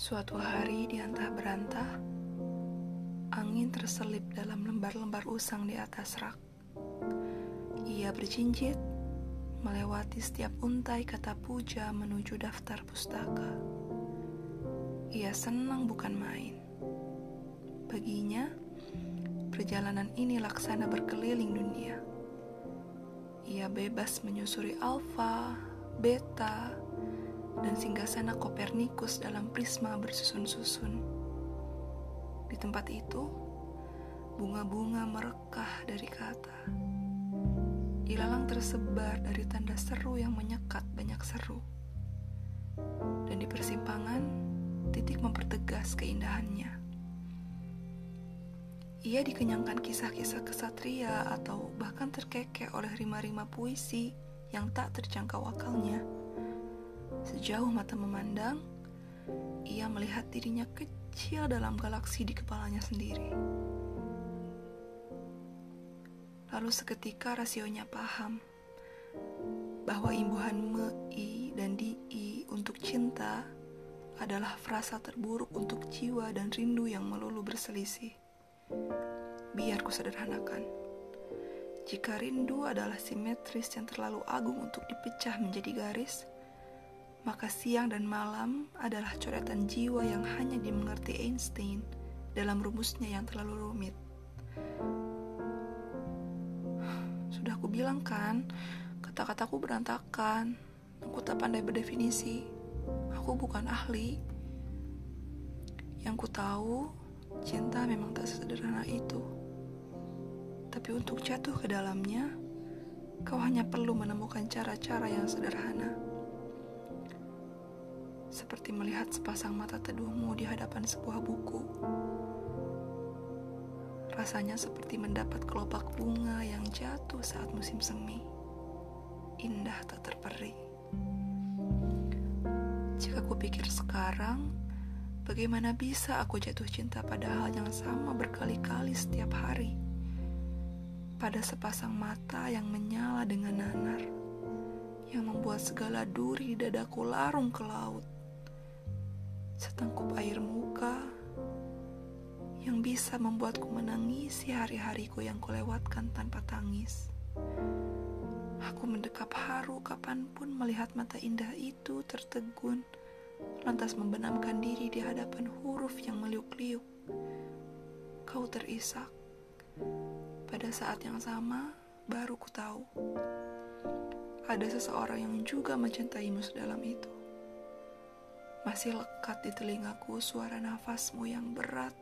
Suatu hari di antah berantah, angin terselip dalam lembar-lembar usang di atas rak. Ia berjinjit melewati setiap untai kata puja menuju daftar pustaka. Ia senang bukan main. Baginya, perjalanan ini laksana berkeliling dunia. Ia bebas menyusuri alfa, beta, dan singgasana Kopernikus dalam prisma bersusun-susun. Di tempat itu, bunga-bunga merekah dari kata. Ilalang tersebar dari tanda seru yang menyekat banyak seru. Dan di persimpangan, titik mempertegas keindahannya. Ia dikenyangkan kisah-kisah kesatria atau bahkan terkekeh oleh rima-rima puisi yang tak terjangkau akalnya. Sejauh mata memandang, ia melihat dirinya kecil dalam galaksi di kepalanya sendiri. Lalu seketika rasionya paham bahwa imbuhan me, i, dan di, untuk cinta adalah frasa terburuk untuk jiwa dan rindu yang melulu berselisih. Biar ku sederhanakan. Jika rindu adalah simetris yang terlalu agung untuk dipecah menjadi garis, maka siang dan malam adalah coretan jiwa yang hanya dimengerti Einstein dalam rumusnya yang terlalu rumit. Sudah aku bilang kan, kata-kataku berantakan. Aku tak pandai berdefinisi. Aku bukan ahli. Yang ku tahu, Cinta memang tak sederhana itu. Tapi untuk jatuh ke dalamnya, kau hanya perlu menemukan cara-cara yang sederhana. Seperti melihat sepasang mata teduhmu di hadapan sebuah buku. Rasanya seperti mendapat kelopak bunga yang jatuh saat musim semi. Indah tak terperi. Jika kupikir sekarang, Bagaimana bisa aku jatuh cinta pada hal yang sama berkali-kali setiap hari? Pada sepasang mata yang menyala dengan nanar, yang membuat segala duri dadaku larung ke laut. Setengkup air muka yang bisa membuatku menangisi hari-hariku yang kulewatkan tanpa tangis. Aku mendekap haru kapan pun melihat mata indah itu tertegun lantas membenamkan diri di hadapan huruf yang meliuk-liuk. Kau terisak. Pada saat yang sama, baru ku tahu. Ada seseorang yang juga mencintaimu sedalam itu. Masih lekat di telingaku suara nafasmu yang berat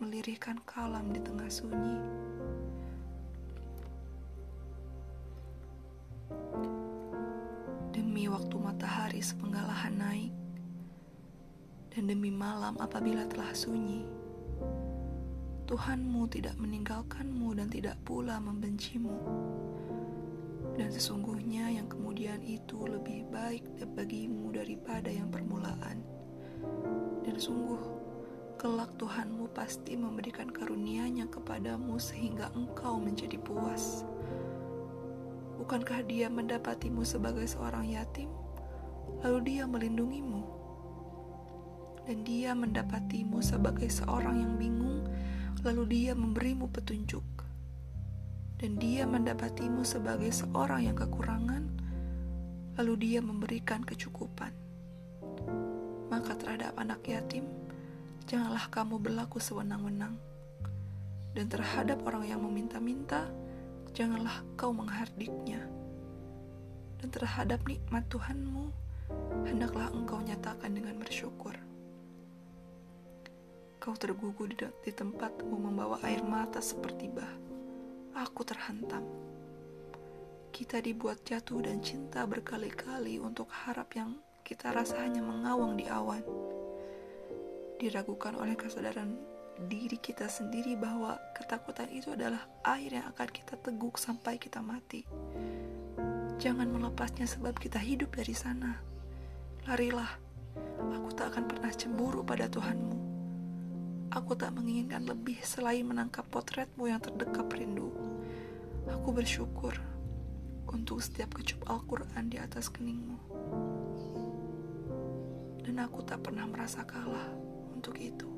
melirihkan kalam di tengah sunyi. Demi waktu matahari sepenggalahan naik, dan demi malam apabila telah sunyi. Tuhanmu tidak meninggalkanmu dan tidak pula membencimu. Dan sesungguhnya yang kemudian itu lebih baik bagimu daripada yang permulaan. Dan sungguh, kelak Tuhanmu pasti memberikan karunia-Nya kepadamu sehingga engkau menjadi puas. Bukankah dia mendapatimu sebagai seorang yatim, lalu dia melindungimu? dan dia mendapatimu sebagai seorang yang bingung, lalu dia memberimu petunjuk. Dan dia mendapatimu sebagai seorang yang kekurangan, lalu dia memberikan kecukupan. Maka terhadap anak yatim, janganlah kamu berlaku sewenang-wenang. Dan terhadap orang yang meminta-minta, janganlah kau menghardiknya. Dan terhadap nikmat Tuhanmu, hendaklah engkau nyatakan dengan bersyukur. Kau tergugu di, di tempatmu membawa air mata seperti bah. Aku terhantam. Kita dibuat jatuh dan cinta berkali-kali untuk harap yang kita rasa hanya mengawang di awan. Diragukan oleh kesadaran diri kita sendiri bahwa ketakutan itu adalah air yang akan kita teguk sampai kita mati. Jangan melepasnya sebab kita hidup dari sana. Larilah, aku tak akan pernah cemburu pada Tuhanmu. Aku tak menginginkan lebih selain menangkap potretmu yang terdekap rindu. Aku bersyukur untuk setiap kecup Al-Quran di atas keningmu. Dan aku tak pernah merasa kalah untuk itu.